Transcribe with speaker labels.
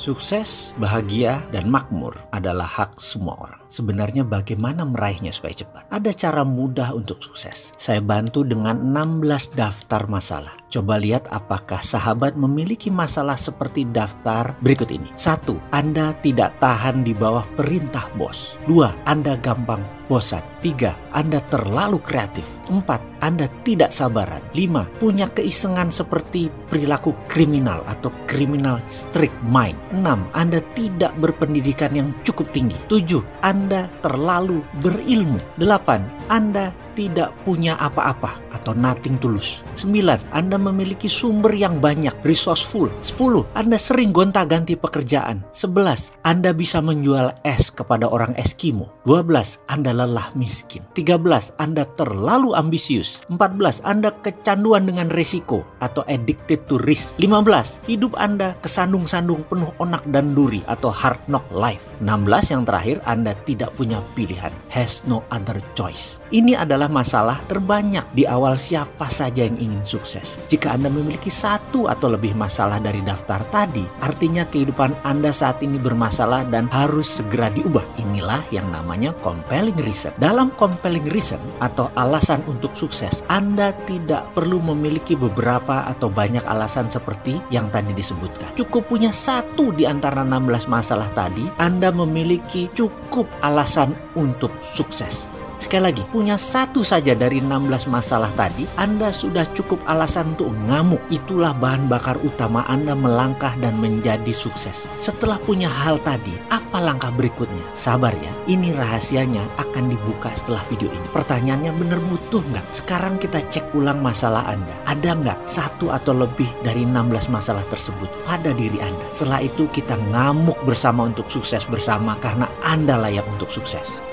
Speaker 1: Sukses, bahagia, dan makmur adalah hak semua orang. Sebenarnya bagaimana meraihnya supaya cepat? Ada cara mudah untuk sukses. Saya bantu dengan 16 daftar masalah. Coba lihat apakah sahabat memiliki masalah seperti daftar berikut ini. Satu, Anda tidak tahan di bawah perintah bos. Dua, Anda gampang bosan. Tiga, Anda terlalu kreatif. Empat, Anda tidak sabaran. Lima, punya keisengan seperti perilaku kriminal atau criminal strict mind. Enam, Anda tidak berpendidikan yang cukup tinggi. Tujuh, Anda terlalu berilmu. Delapan, Anda tidak punya apa-apa atau nothing tulus. 9. Anda memiliki sumber yang banyak, resourceful. 10. Anda sering gonta-ganti pekerjaan. 11. Anda bisa menjual es kepada orang Eskimo. 12. Anda lelah miskin. 13. Anda terlalu ambisius. 14. Anda kecanduan dengan resiko atau addicted to risk. 15. Hidup Anda kesandung-sandung penuh onak dan duri atau hard knock life. 16 yang terakhir Anda tidak punya pilihan, has no other choice. Ini adalah masalah terbanyak di awal siapa saja yang ingin sukses. Jika Anda memiliki satu atau lebih masalah dari daftar tadi, artinya kehidupan Anda saat ini bermasalah dan harus segera diubah. Inilah yang namanya compelling reason. Dalam compelling reason atau alasan untuk sukses, Anda tidak perlu memiliki beberapa atau banyak alasan seperti yang tadi disebutkan. Cukup punya satu di antara 16 masalah tadi, Anda memiliki cukup alasan untuk sukses. Sekali lagi, punya satu saja dari 16 masalah tadi, Anda sudah cukup alasan untuk ngamuk. Itulah bahan bakar utama Anda melangkah dan menjadi sukses. Setelah punya hal tadi, apa langkah berikutnya? Sabar ya, ini rahasianya akan dibuka setelah video ini. Pertanyaannya benar butuh nggak? Sekarang kita cek ulang masalah Anda. Ada nggak satu atau lebih dari 16 masalah tersebut pada diri Anda? Setelah itu kita ngamuk bersama untuk sukses bersama karena Anda layak untuk sukses.